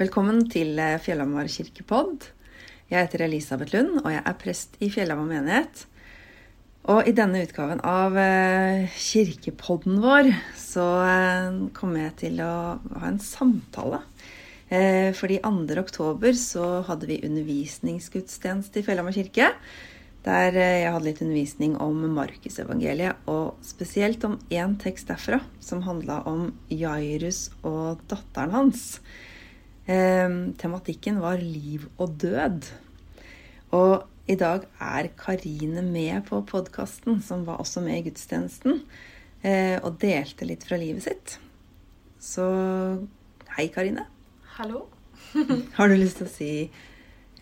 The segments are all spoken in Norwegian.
Velkommen til eh, Fjellhamar kirkepodd. Jeg heter Elisabeth Lund, og jeg er prest i Fjellhamar menighet. Og i denne utgaven av eh, kirkepodden vår så eh, kommer jeg til å ha en samtale. Fordi 2. oktober så hadde vi undervisningsgudstjeneste i Fjellhamar kirke. Der jeg hadde litt undervisning om Markusevangeliet, og spesielt om én tekst derfra, som handla om Jairus og datteren hans. Eh, tematikken var liv og død. Og i dag er Karine med på podkasten, som var også med i gudstjenesten, eh, og delte litt fra livet sitt. Så hei, Karine. Hallo. Har du lyst til å si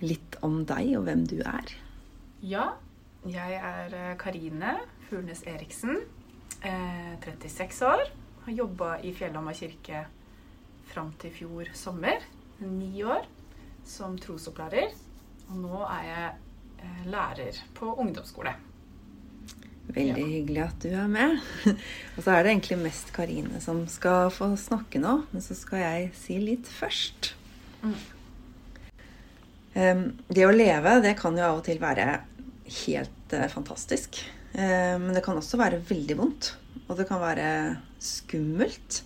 litt om deg og hvem du er? Ja. Jeg er eh, Karine Furnes Eriksen. 36 år. Har jobba i Fjellhamar kirke fram til fjor sommer ni år som trosopplærer. Og nå er jeg eh, lærer på ungdomsskole. Veldig ja. hyggelig at du er med. og så er det egentlig mest Karine som skal få snakke nå. Men så skal jeg si litt først. Mm. Um, det å leve, det kan jo av og til være helt uh, fantastisk. Uh, men det kan også være veldig vondt. Og det kan være skummelt.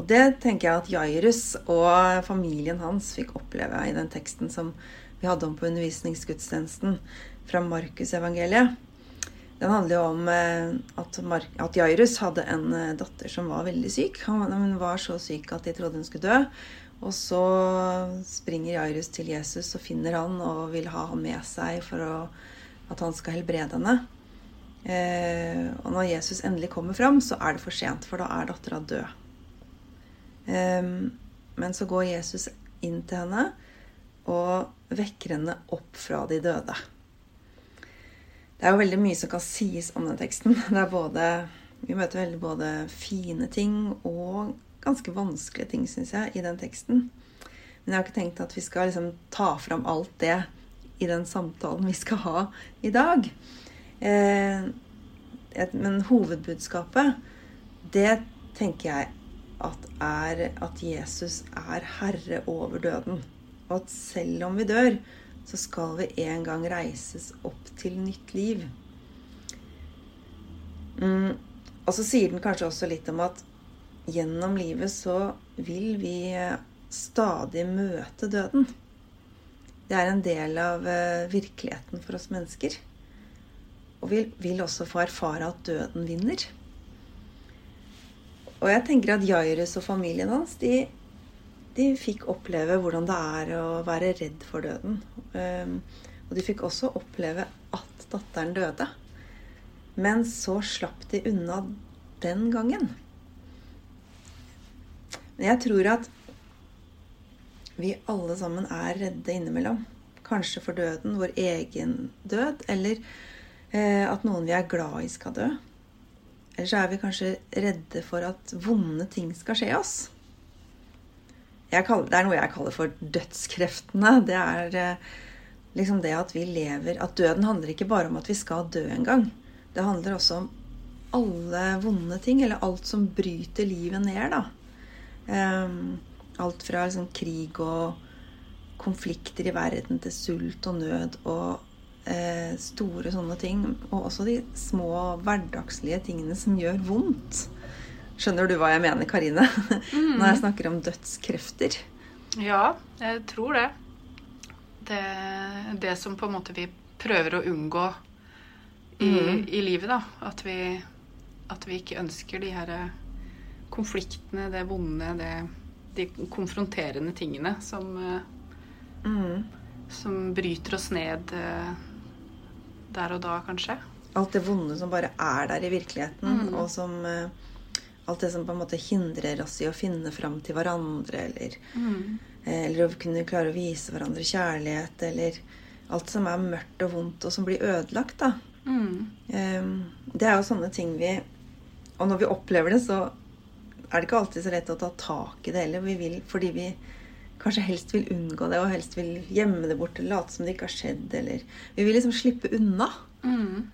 Og det tenker jeg at Jairus og familien hans fikk oppleve i den teksten som vi hadde om på undervisningsgudstjenesten fra Markusevangeliet. Den handler jo om eh, at, Mar at Jairus hadde en eh, datter som var veldig syk. Hun var så syk at de trodde hun skulle dø. Og så springer Jairus til Jesus og finner han og vil ha han med seg for å, at han skal helbrede henne. Eh, og når Jesus endelig kommer fram, så er det for sent, for da er dattera død. Men så går Jesus inn til henne og vekker henne opp fra de døde. Det er jo veldig mye som kan sies om den teksten. Både, vi møter veldig både fine ting og ganske vanskelige ting, syns jeg, i den teksten. Men jeg har ikke tenkt at vi skal liksom ta fram alt det i den samtalen vi skal ha i dag. Eh, men hovedbudskapet, det tenker jeg at, er at Jesus er herre over døden. Og at selv om vi dør, så skal vi en gang reises opp til nytt liv. Mm. Og så sier den kanskje også litt om at gjennom livet så vil vi stadig møte døden. Det er en del av eh, virkeligheten for oss mennesker. Og vi vil også få erfare at døden vinner. Og jeg tenker at Jairus og familien hans de, de, fikk oppleve hvordan det er å være redd for døden. Um, og de fikk også oppleve at datteren døde. Men så slapp de unna den gangen. Men jeg tror at vi alle sammen er redde innimellom. Kanskje for døden, vår egen død, eller eh, at noen vi er glad i, skal dø. Eller så er vi kanskje redde for at vonde ting skal skje oss. Kaller, det er noe jeg kaller for dødskreftene. Det er eh, liksom det at vi lever At døden handler ikke bare om at vi skal dø en gang. Det handler også om alle vonde ting, eller alt som bryter livet ned, da. Um, alt fra liksom, krig og konflikter i verden til sult og nød og eh, store sånne ting. Og også de små hverdagslige tingene som gjør vondt. Skjønner du hva jeg mener, Karine? Mm. Når jeg snakker om dødskrefter. Ja, jeg tror det. det. Det som på en måte vi prøver å unngå i, mm. i livet, da. At vi, at vi, ikke ønsker de her konfliktene, det vonde, det, de konfronterende tingene som, mm. som bryter oss ned. Eh, der og da, kanskje. Alt det vonde som bare er der i virkeligheten, mm. og som uh, Alt det som på en måte hindrer oss i å finne fram til hverandre, eller, mm. uh, eller å kunne klare å vise hverandre kjærlighet, eller alt som er mørkt og vondt, og som blir ødelagt, da. Mm. Det er jo sånne ting vi Og når vi opplever det, så er det ikke alltid så lett å ta tak i det heller. Vi vil, fordi vi kanskje helst vil unngå det, og helst vil gjemme det bort eller late som det ikke har skjedd. Eller Vi vil liksom slippe unna. Mm.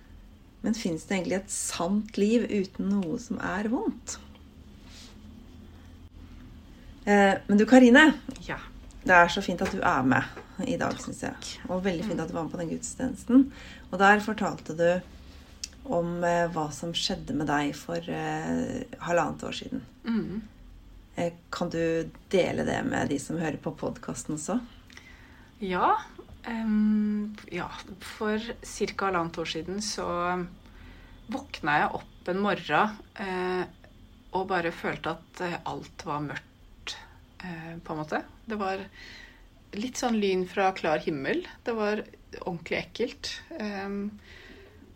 Men fins det egentlig et sant liv uten noe som er vondt? Eh, men du, Karine. Ja. Det er så fint at du er med i dag, syns jeg. Og veldig fint at du var med på den gudstjenesten. Og der fortalte du om eh, hva som skjedde med deg for eh, halvannet år siden. Mm. Eh, kan du dele det med de som hører på podkasten også? Ja. Um, ja. For ca. halvannet år siden så våkna jeg opp en morgen uh, og bare følte at eh, alt var mørkt, uh, på en måte. Det var litt sånn lyn fra klar himmel. Det var ordentlig ekkelt. Um,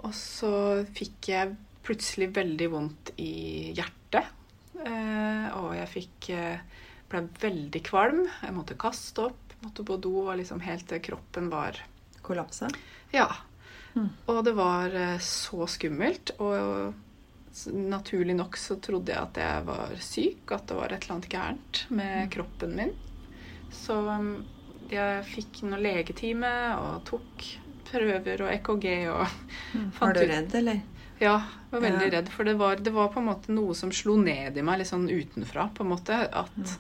og så fikk jeg plutselig veldig vondt i hjertet. Eh, og jeg fikk eh, ble veldig kvalm. Jeg måtte kaste opp, måtte på do, og liksom helt til kroppen var Kollapsa? Ja. Mm. Og det var eh, så skummelt. Og naturlig nok så trodde jeg at jeg var syk, at det var et eller annet gærent med kroppen min. Så um, jeg fikk noe legetime og tok prøver og EKG og Var Fant du redd, eller? Ja, jeg var veldig Ja. redd. For det var, det var på en måte noe som slo ned i meg litt sånn utenfra. på en måte, at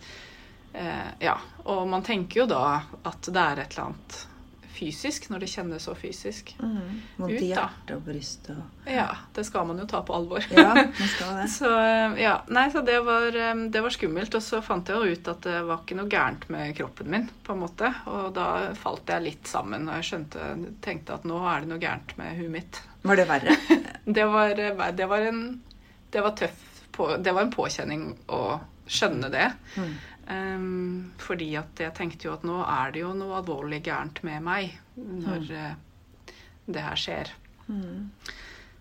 eh, Ja. Og man tenker jo da at det er et eller annet fysisk, når det kjennes så fysisk. Mm. Vondt i hjertet og brystet og Ja, det skal man jo ta på alvor. Ja, man skal det. Så eh, ja, nei, så det var, eh, det var skummelt. Og så fant jeg jo ut at det var ikke noe gærent med kroppen min, på en måte. Og da falt jeg litt sammen, og jeg skjønte, tenkte at nå er det noe gærent med huet mitt. Var det verre? Det var, eh, det var en Det var tøff på, Det var en påkjenning å skjønne det. Mm. Um, fordi at jeg tenkte jo at nå er det jo noe alvorlig gærent med meg når eh, det her skjer. Mm.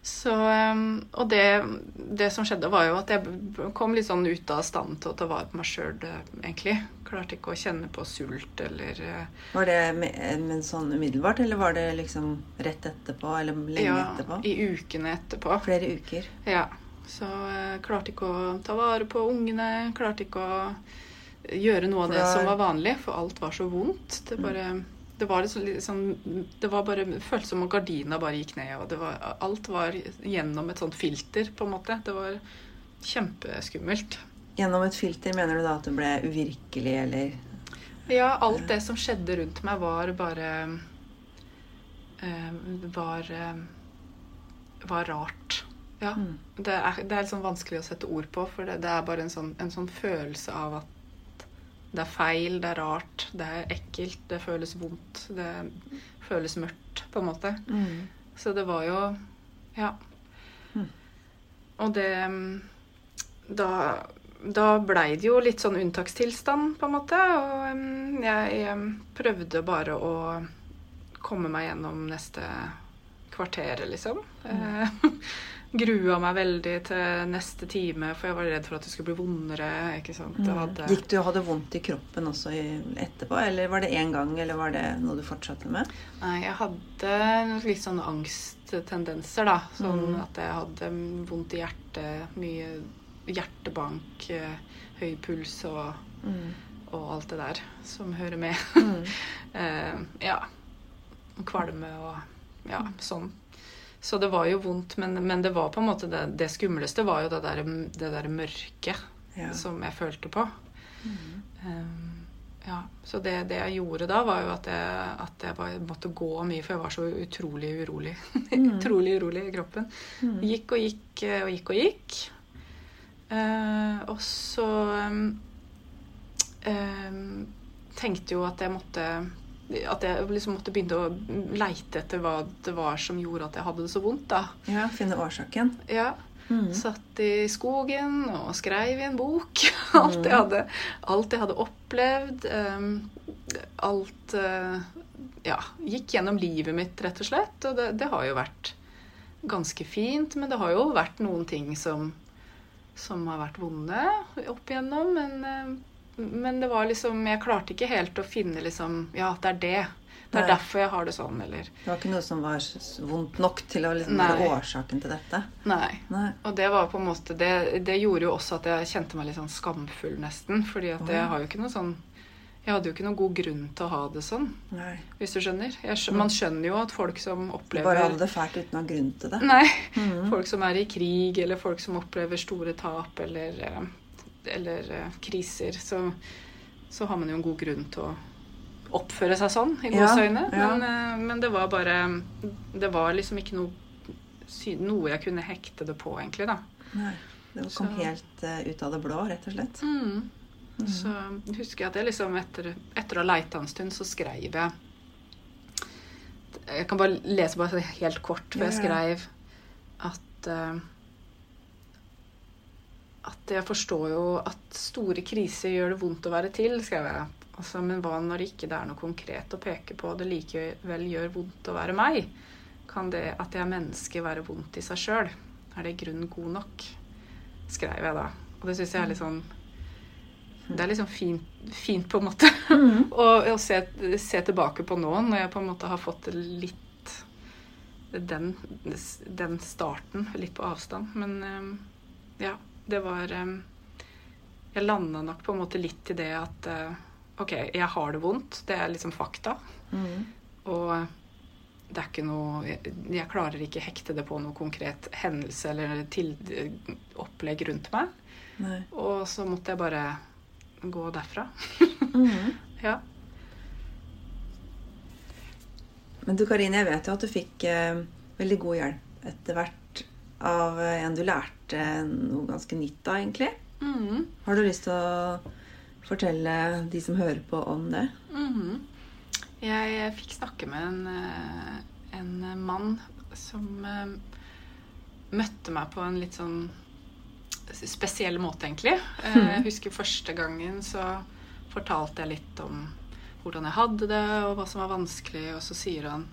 Så, ehm, og det, det som skjedde, var jo at jeg kom litt sånn ut av stand til å ta vare på meg sjøl, egentlig. Klarte ikke å kjenne på sult eller eh, Var det med, men sånn umiddelbart, eller var det liksom rett etterpå, eller lenge ja, etterpå? i ukene etterpå. Flere uker? Ja. Så jeg klarte ikke å ta vare på ungene. Klarte ikke å gjøre noe av det som var vanlig, for alt var så vondt. Det bare det var sånn Det var bare det føltes som om gardina bare gikk ned, og det var, alt var gjennom et sånt filter, på en måte. Det var kjempeskummelt. Gjennom et filter mener du da at det ble uvirkelig, eller Ja, alt det som skjedde rundt meg, var bare eh, Var eh, Var rart. Ja. Mm. Det er, det er sånn vanskelig å sette ord på, for det, det er bare en sånn, en sånn følelse av at det er feil, det er rart, det er ekkelt, det føles vondt, det føles mørkt, på en måte. Mm. Så det var jo Ja. Mm. Og det Da, da blei det jo litt sånn unntakstilstand, på en måte. Og em, jeg prøvde bare å komme meg gjennom neste kvarteret, liksom. Eh, grua meg veldig til neste time, for jeg var redd for at det skulle bli vondere. ikke sant? Mm. hadde... Gikk du og hadde vondt i kroppen også etterpå, eller var det én gang, eller var det noe du fortsatte med? Nei, jeg hadde litt sånn angsttendenser, da. Sånn Mm. at jeg hadde vondt i hjertet, mye hjertebank, eh, høy puls og, Mm. og alt det der som hører med. Mm. Eh, ja. Kvalme og ja, sånn. Så det var jo vondt, men, men det var på en måte det, det skumleste var jo det der, det der mørket Ja. som jeg følte på. Mm. Um, ja, så det, det jeg gjorde da, var jo at jeg, at jeg bare måtte gå mye, for jeg var så utrolig urolig. utrolig urolig i kroppen. Mm. Gikk og gikk eh, og gikk og gikk. Uh, og så um, um, tenkte jo at jeg måtte At jeg liksom måtte begynne å leite etter hva det var som gjorde at jeg hadde det så vondt. da. ja, finne årsaken. Ja, Mm. Satt i skogen og skrev i en bok. Alt jeg hadde, alt jeg hadde opplevd. Um, alt uh, Ja, gikk gjennom livet mitt, rett og slett. Og det, det har jo vært ganske fint. Men det har jo vært noen ting som, som har vært vonde opp igjennom. Men, eh, men det var liksom Jeg klarte ikke helt å finne liksom Ja, det er det. Det er Nei. derfor jeg har det sånn, eller Det var ikke noe som var vondt nok til å liksom være årsaken til dette? Nei. Nei. Og det var på en måte det, det gjorde jo også at jeg kjente meg litt sånn skamfull, nesten. Fordi at oh, ja. jeg har jo ikke noe sånn Jeg hadde jo ikke noen god grunn til å ha det sånn, Nei. hvis du skjønner. Jeg, man skjønner jo at folk som opplever bare hadde det fælt uten å ha grunn til det? Nei. Mm. Folk som er i krig, eller folk som opplever store tap eller, eh, eller eh, kriser, så, så har man jo en god grunn til å oppføre seg sånn, i gåseøyne. ja. Men, eh, men det var bare Det var liksom ikke noe, noe jeg kunne hekte det på, egentlig, da. Nei. Det kom Så- helt eh, ut av det blå, rett og slett. Mm. Så husker jeg at jeg liksom etter, etter å ha leita en stund, så skrev jeg Jeg kan bare lese bare helt kort, for jeg skrev at eh, At jeg forstår jo at store kriser gjør det vondt å være til, skrev jeg. Altså, men hva når ikke det er noe konkret å peke på, det likevel gjør vondt å være meg? Kan det at jeg er menneske være vondt i seg sjøl? Er det grunn god nok? Skrev jeg da. Og det syns jeg er litt sånn Det er liksom fint, fint på en måte å, å se, se tilbake på nå, når jeg på en måte har fått litt den, den starten litt på avstand. Men eh, ja, det var eh, Jeg landa nok på en måte litt i det at eh, OK, jeg har det vondt. Det er liksom fakta. Mm. Og det er ikke noe Jeg, jeg klarer ikke hekte det på noe konkret hendelse eller til, opplegg rundt meg. Nei. Og så måtte jeg bare gå derfra. mm. Ja. Men du Karine, jeg vet jo at du fikk eh, veldig god hjelp etter hvert av eh, en du lærte noe ganske nytt av, egentlig. Mhm. Har du lyst til å fortelle de som hører på, om det? Mhm. Jeg fikk snakke med en, eh, en mann som eh, møtte meg på en litt sånn spesiell måte, egentlig. Eh, Jeg husker første gangen så fortalte jeg litt om hvordan jeg hadde det, og hva som var vanskelig, og så sier han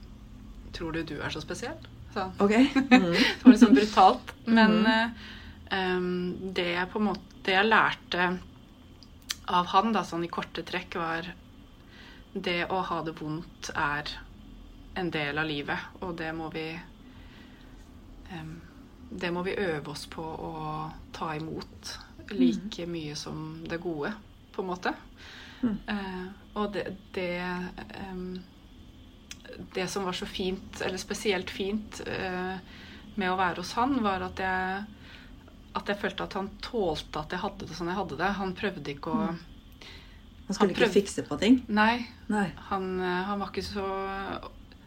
Tror du du er så spesiell? Sa Okay. Ok? Mhm. Det var litt sånn brutalt. Men em, det jeg på en måte Det jeg lærte av han, da, sånn i korte trekk, var det å ha det vondt er en del av livet, og det må vi um, Det må vi øve oss på å ta imot like mye som det gode, på en måte. Mm. Uh, og det, det em, det som var så fint, eller spesielt fint eh, med å være hos han, var at jeg, at jeg følte at han tålte at jeg hadde det sånn jeg hadde det. Han prøvde ikke å Han skulle Han ikke fikse på ting? Nei, Nei. han, eh, han var ikke så,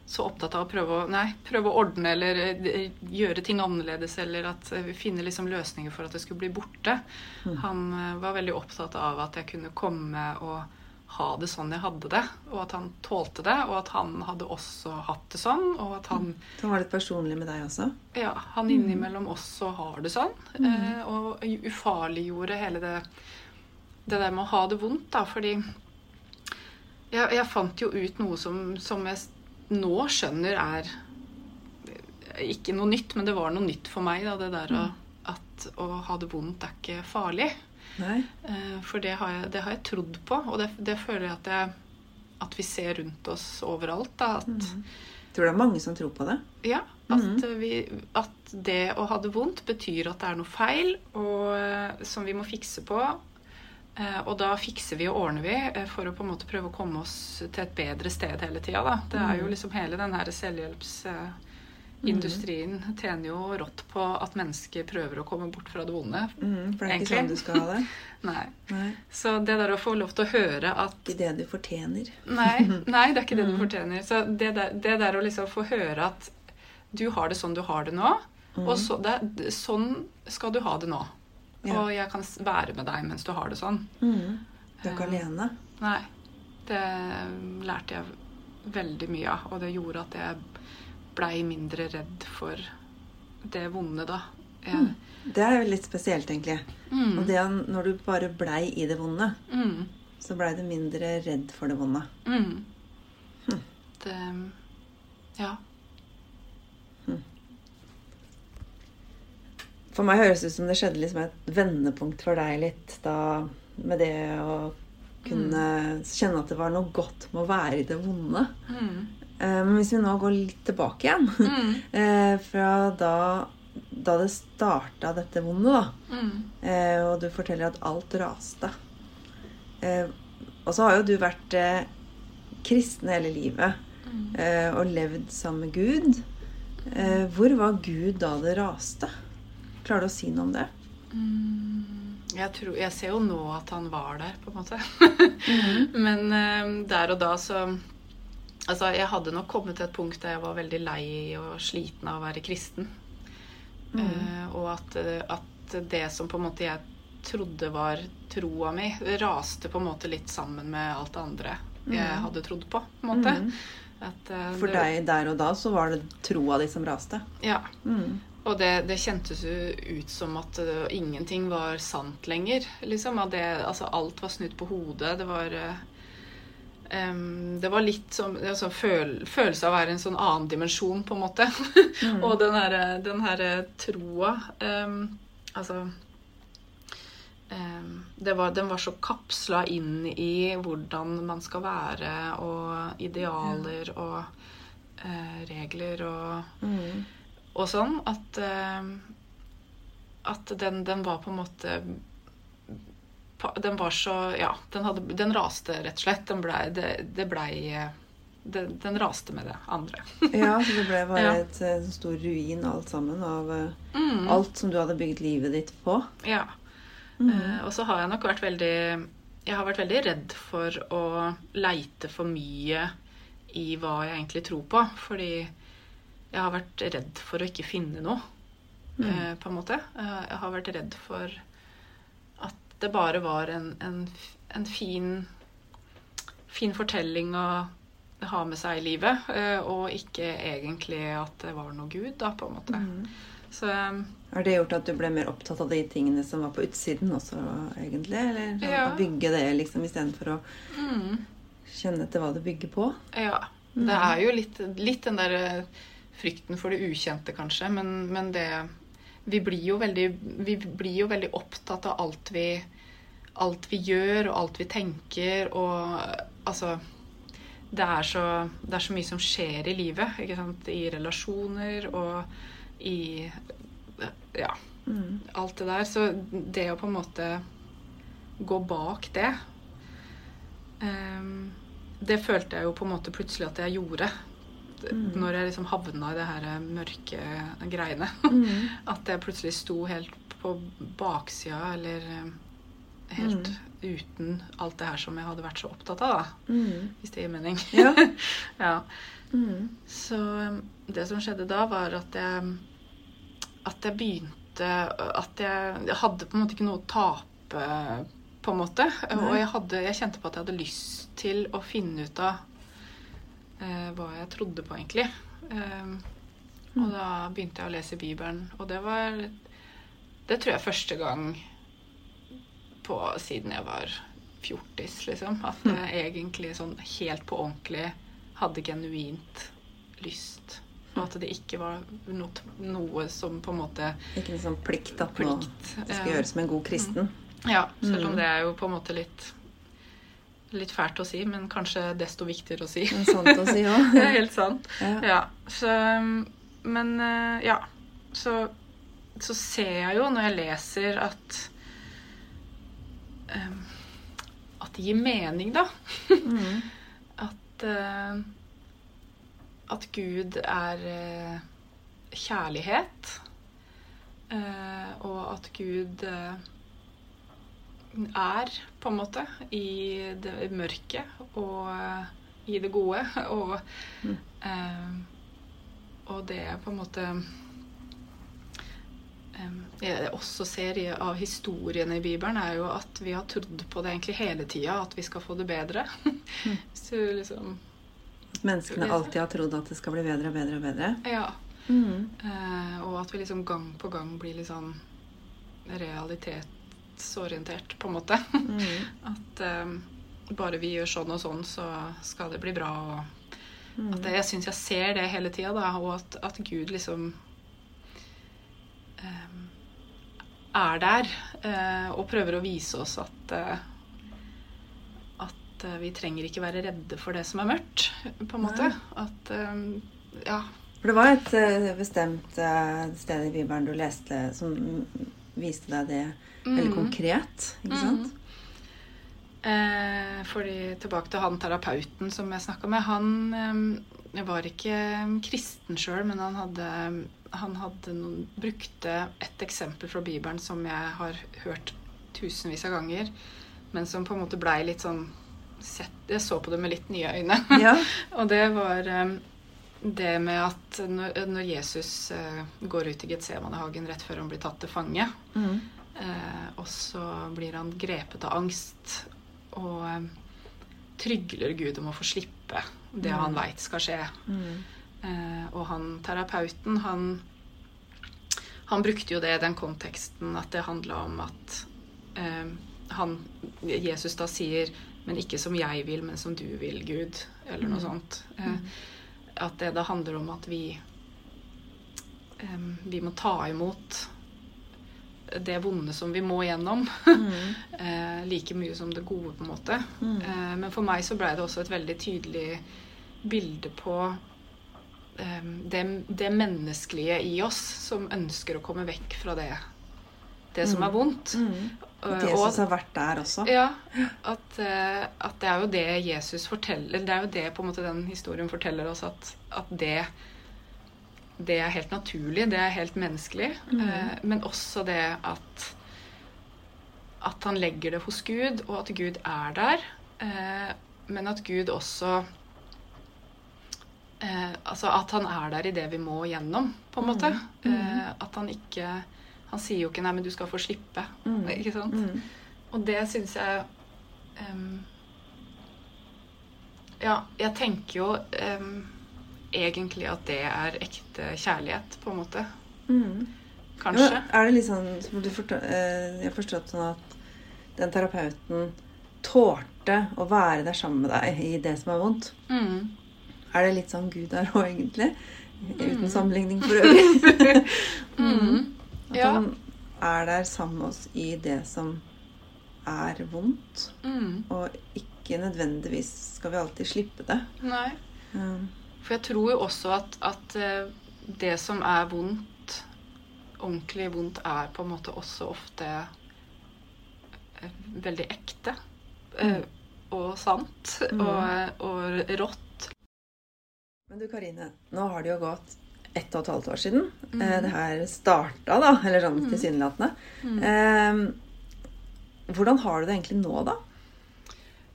så opptatt av å prøve å, nei, prøve å ordne eller eh, gjøre ting annerledes, eller at finne liksom løsninger for at det skulle bli borte. Mm. Han var veldig opptatt av at jeg kunne komme og ha det sånn jeg hadde det, og at han tålte det, og at han hadde også hatt det sånn, og at han Så han var litt personlig med deg også? ja, han innimellom også har det sånn. Eh, og ufarliggjorde hele det, det der med å ha det vondt, da. Fordi jeg, jeg fant jo ut noe som, som jeg nå skjønner er ikke noe nytt, men det var noe nytt for meg. Da, det der å, at å ha det vondt er ikke farlig. Nei? Eh, for det har, jeg, det har jeg trodd på, og det, det føler jeg at, jeg at vi ser rundt oss overalt. Da, at Tror det er mange som tror på det? ja, at, vi, at det å ha det vondt betyr at det er noe feil og, eh, som vi må fikse på. Eh, og da fikser vi og ordner vi for å på en måte prøve å komme oss til et bedre sted hele tida. Det er jo liksom hele den her selvhjelpsindustrien tjener jo rått på at mennesker prøver å komme bort fra det vonde. Mm, for det er ikke sånn du skal ha det? Nei. Nei. Så det der å få lov til å høre at Ikke det du fortjener. Nei, nei, det er ikke det du fortjener. Så det der, det der å liksom få høre at du har det sånn du har det nå, og så, det, sånn skal du ha det nå. Ja. Og jeg kan være med deg mens du har det sånn. Mhm. Du er ikke alene? Nei. Det lærte jeg veldig mye av, og det gjorde at jeg blei mindre redd for det vonde, da. Jeg, Det er jo litt spesielt, egentlig. mm, Og det at når du bare blei i det vonde, mm, så blei du mindre redd for det vonde. mm. Det Ja. For meg høres det ut som det skjedde liksom et vendepunkt for deg litt da med det å kunne kjenne at det var noe godt med å være i det vonde. Mm, Men hvis vi nå går litt tilbake igjen mm, eh, Fra da, da det starta dette vondet, da. mm, Eh, og du forteller at alt raste. Eh, og så har jo du vært eh, kristen hele livet mm. eh, og levd sammen med Gud. Eh, hvor var Gud da det raste? Klarer du å si noe om det? Mm, jeg, tror, jeg ser jo nå at han var der, på en måte. Men eh, der og da så Altså, jeg hadde nok kommet til et punkt der jeg var veldig lei og sliten av å være kristen. Mm. Uh, og at, at det som på en måte jeg trodde var troa mi, raste på en måte litt sammen med alt det andre jeg Mhm. hadde trodd på. på en måte. Mm. At, uh, For deg der og da så var det troa di som raste. Ja. Mm. Og det, det kjentes jo ut som at uh, ingenting var sant lenger. Liksom. At det, altså, alt var snudd på hodet. Det var eh, em, Det var litt som altså, føl, følelse av å være en sånn annen dimensjon, på en måte. Mm. og den herre den her troa um, Altså um, det var, Den var så kapsla inn i hvordan man skal være, og idealer og uh, regler og Mm. og sånn at uh, at den, den var på en måte Den var så Ja, den, hadde, den raste rett og slett. Den blei Det, det blei den, den raste med det andre. Ja, så det ble bare Ja. et en stor ruin alt sammen av eh, Mm. alt som du hadde bygd livet ditt på. Ja. Mm. Uh, og så har jeg nok vært veldig Jeg har vært veldig redd for å leite for mye i hva jeg egentlig tror på. Fordi jeg har vært redd for å ikke finne noe, Mm. uh, på en måte. Uh, jeg har vært redd for det bare var en, en, en fin, fin fortelling å ha med seg i livet, eh, og ikke egentlig at det var noe Gud, da, på en måte. Mm. Så eh, Har det gjort at du ble mer opptatt av de tingene som var på utsiden også, egentlig? Eller Ja. å bygge det liksom istedenfor å mm. kjenne etter hva det bygger på? Ja. Det er jo litt, litt den der eh, frykten for det ukjente, kanskje. Men, men det vi blir, jo veldig, vi blir jo veldig opptatt av alt vi, alt vi gjør, og alt vi tenker, og altså det er, så, det er så mye som skjer i livet. Ikke sant? I relasjoner og i Ja, Mm. alt det der. Så det å på en måte gå bak det um, Det følte jeg jo på en måte plutselig at jeg gjorde. Mm. Når jeg liksom havna i det her mørke greiene. Mm. At jeg plutselig sto helt på baksida, eller helt helt uten alt det her som jeg hadde vært så opptatt av, da. Mm. Hvis det gir mening. Ja. ja. Mm. Så um, det som skjedde da, var at jeg At jeg begynte At jeg, jeg hadde på en måte ikke noe å tape, på en måte. Og jeg, hadde, jeg kjente på at jeg hadde lyst til å finne ut av eh, hva jeg trodde på, egentlig. Eh, og Mm. da begynte jeg å lese Bibelen, og det var Det tror jeg første gang på siden jeg var fjortis, liksom. At Mm. jeg egentlig sånn helt på ordentlig hadde genuint lyst. Og at det ikke var noe, noe som på en måte Ikke liksom plikt at nå plikt. det skal gjøres som en god kristen. Ja, selv om Mm. det er jo på en måte litt Litt fælt å si, men kanskje desto viktigere å si. Det er sant å si òg. Det er helt sant. Ja. Ja, så Men eh, ja. Så, så ser jeg jo når jeg leser at um, At det gir mening, da. Mm. At uh, At Gud er uh, kjærlighet. Uh, og at Gud er, på en måte, i det mørke og eh, i det gode. Og, Mm. eh, og det er på en måte eh, jeg også ser i, av historiene i Bibelen, er jo at vi har trodd på det egentlig hele tida, at vi skal få det bedre. Så liksom menneskene alltid har trodd at det skal bli bedre og bedre og bedre. Ja. Mm. Eh, og at vi liksom gang på gang blir litt sånn realitetsorientert, på en måte. Mm. At um, bare vi gjør sånn og sånn, så skal det bli bra. Og Mm. at jeg syns jeg ser det hele tida, da. Og at, at Gud liksom um, er der uh, og prøver å vise oss at uh, at eh, vi trenger ikke være redde for det som er mørkt, på en måte. Nei. At um, ja. For det var et bestemt sted i Bibelen du leste som viste deg det veldig Mhm. konkret, ikke sant? Eh, fordi tilbake til han terapeuten som jeg snakka med. Han eh, var ikke kristen sjøl, men han hadde, han hadde noen, brukte et eksempel fra Bibelen som jeg har hørt tusenvis av ganger, men som på en måte blei litt sånn sett, Jeg så på det med litt nye øyne. Ja. og det var eh, det med at når, Jesus eh, går ut i Getsemanehagen rett før han blir tatt til fange, Mm. eh, og så blir han grepet av angst og eh, trygler Gud om å få slippe det han veit skal skje. Mm. Og han terapeuten, han, han brukte jo det i den konteksten at det handla om at han, Jesus da sier 'men ikke som jeg vil, men som du vil, Gud', eller noe Mm. sånt. Eh, at det da handler om at vi um, vi må ta imot det vonde som vi må gjennom, Mm. uh, like mye som det gode, på en måte. Mm. Uh, men for meg så blei det også et veldig tydelig bilde på det, det menneskelige i oss som ønsker å komme vekk fra det, det som Mm. er vondt. Mm. At Jesus har vært der også. ja, at, eh, at det er jo det Jesus forteller Det er jo det på en måte den historien forteller oss, at, at det det er helt naturlig, det er helt menneskelig. Mm. Eh, men også det at at han legger det hos Gud, og at Gud er der. Eh, men at Gud også eh, Altså at han er der i det vi må gjennom, på en måte. Mm. Eh, at han ikke Han sier jo ikke 'nei, men du skal få slippe'. Mm. Ikke sant? Mm. Og det syns jeg um, Ja, jeg tenker jo um, egentlig at det er ekte kjærlighet, på en måte. Mm. Kanskje. Ja, er det litt sånn forstår, eh, Jeg har forstått sånn at den terapeuten tålte å være der sammen med deg i det som er vondt. Mm. Er det litt sånn Gud er òg, egentlig? Uten Mm. sammenligning for øvrig. Mm. At Ja. han er der sammen med oss i det som er vondt. Mm. Og ikke nødvendigvis skal vi alltid slippe det. Nei. Um, For jeg tror jo også at, at eh, det som er vondt, ordentlig vondt, er på en måte også ofte eh, veldig ekte. eh, Mm. Og sant. Mm. Og, og rått. Men du Karine, nå har det jo gått ett og et halvt år siden Mm. eh, det her starta, da. Eller sånn Mm. tilsynelatende. Mm. Eh, hvordan har du det egentlig nå, da?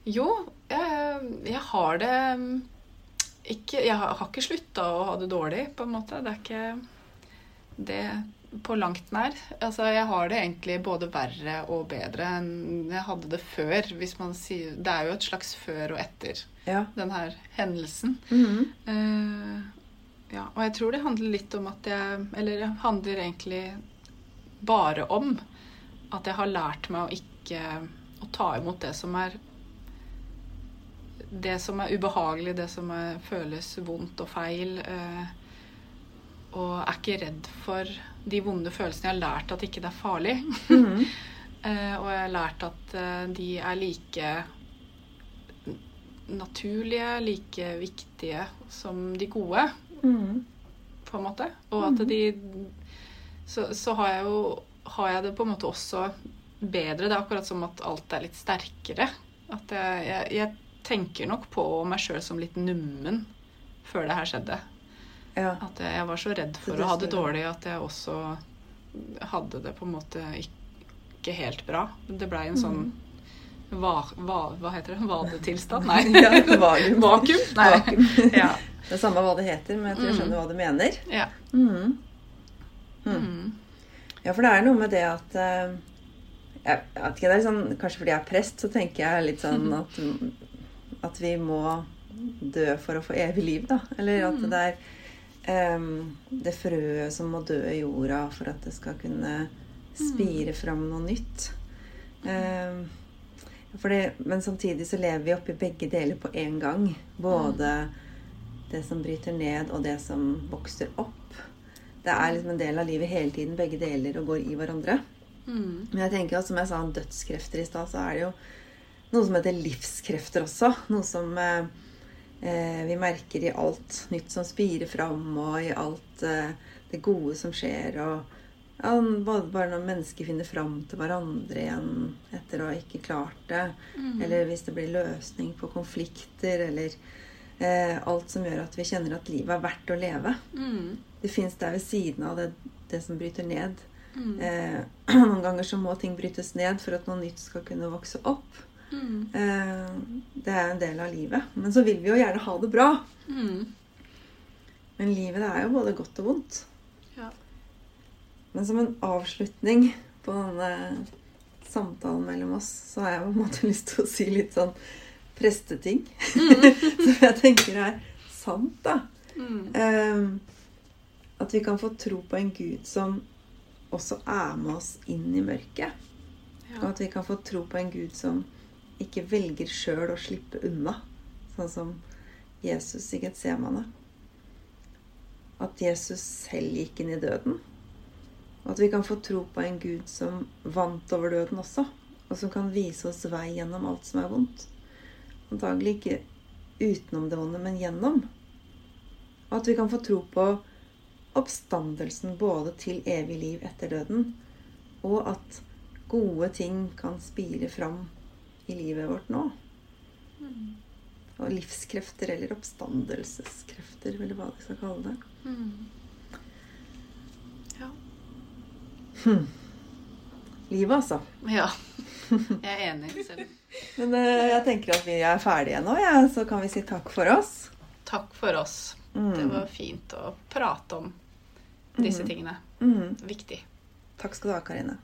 Jo, jeg, jeg har det mm, ikke Jeg har, har ikke slutta å ha det dårlig, på en måte. Det er ikke det på langt nær. Altså, jeg har det egentlig både verre og bedre enn jeg hadde det før. Hvis man sier Det er jo et slags før og etter Ja. den her hendelsen. Mhm. Eh, ja, og jeg tror det handler litt om at jeg Eller det handler egentlig bare om at jeg har lært meg å ikke Å ta imot det som er Det som er ubehagelig, det som er, føles vondt og feil. Eh, og er ikke redd for de vonde følelsene. Jeg har lært at ikke det er farlig. Mhm. Eh, og jeg har lært at eh, de er like naturlige, like viktige som de gode, Mhm. på en måte. Og at de så, så har jeg jo har jeg det på en måte også bedre. Det er akkurat som at alt er litt sterkere. At jeg, jeg, jeg tenker nok på meg sjøl som litt nummen før det her skjedde. Ja. At jeg, jeg var så redd for å ha det dårlig at jeg også hadde det på en måte ikke helt bra. Det blei en sånn va, var, Hva heter det? Vadetilstand? Nei. Ja, vakuum. Vakuum? Nei. Vakuum. Ja. Det er samme hva det heter, men jeg tror jeg Mm. skjønner hva du mener. ja. Mm. Mm. Ja, for det er noe med det at eh, jeg, jeg ikke, det er sånn, Kanskje fordi jeg er prest, så tenker jeg litt sånn at, at vi må dø for å få evig liv, da. Eller at det er um, det frøet som må dø i jorda for at det skal kunne spire fram noe nytt. Em, for det, men samtidig så lever vi oppi begge deler på én gang. Både det som bryter ned, og det som vokser opp. Det er liksom en del av livet hele tiden, begge deler, og går i hverandre. Mm. Men jeg tenker at, som jeg sa om dødskrefter i stad, så er det jo noe som heter livskrefter også. Noe som eh, eh, vi merker i alt nytt som spirer fram, og i alt eh, det gode som skjer. Og ja, både bare når mennesker finner fram til hverandre igjen etter å ha ikke klart det, Mm. eller hvis det blir løsning på konflikter, eller eh, alt som gjør at vi kjenner at livet er verdt å leve. Mm. Det fins der ved siden av det, det som bryter ned. Mm. Eh, noen ganger så må ting brytes ned for at noe nytt skal kunne vokse opp. Mm. Eh, det er en del av livet. Men så vil vi jo gjerne ha det bra. Mm. Men livet det er jo både godt og vondt. Ja. Men som en avslutning på denne samtalen mellom oss, så har jeg på en måte lyst til å si litt sånn presteting. som jeg tenker er sant, da. Mm. Eh, at vi kan få tro på en Gud som også er med oss inn i mørket. Og at vi kan få tro på en Gud som ikke velger sjøl å slippe unna. Sånn som Jesus i Getsemane. At Jesus selv gikk inn i døden. Og at vi kan få tro på en Gud som vant over døden også. Og som kan vise oss vei gjennom alt som er vondt. Antagelig ikke utenom det vonde, men gjennom. Og at vi kan få tro på oppstandelsen både til evig liv etter døden, og at gode ting kan spire fram i livet vårt nå. Og livskrefter, eller oppstandelseskrefter, eller hva vi skal kalle det. Mm. Ja. Livet, altså. ja. Jeg er enig. Selv. Men uh, jeg tenker at vi er ferdige nå, ja. så kan vi si takk for oss. Takk for oss. Mm. Det var fint å prate om disse tingene. Mm. Viktig. Takk skal du ha, Karine.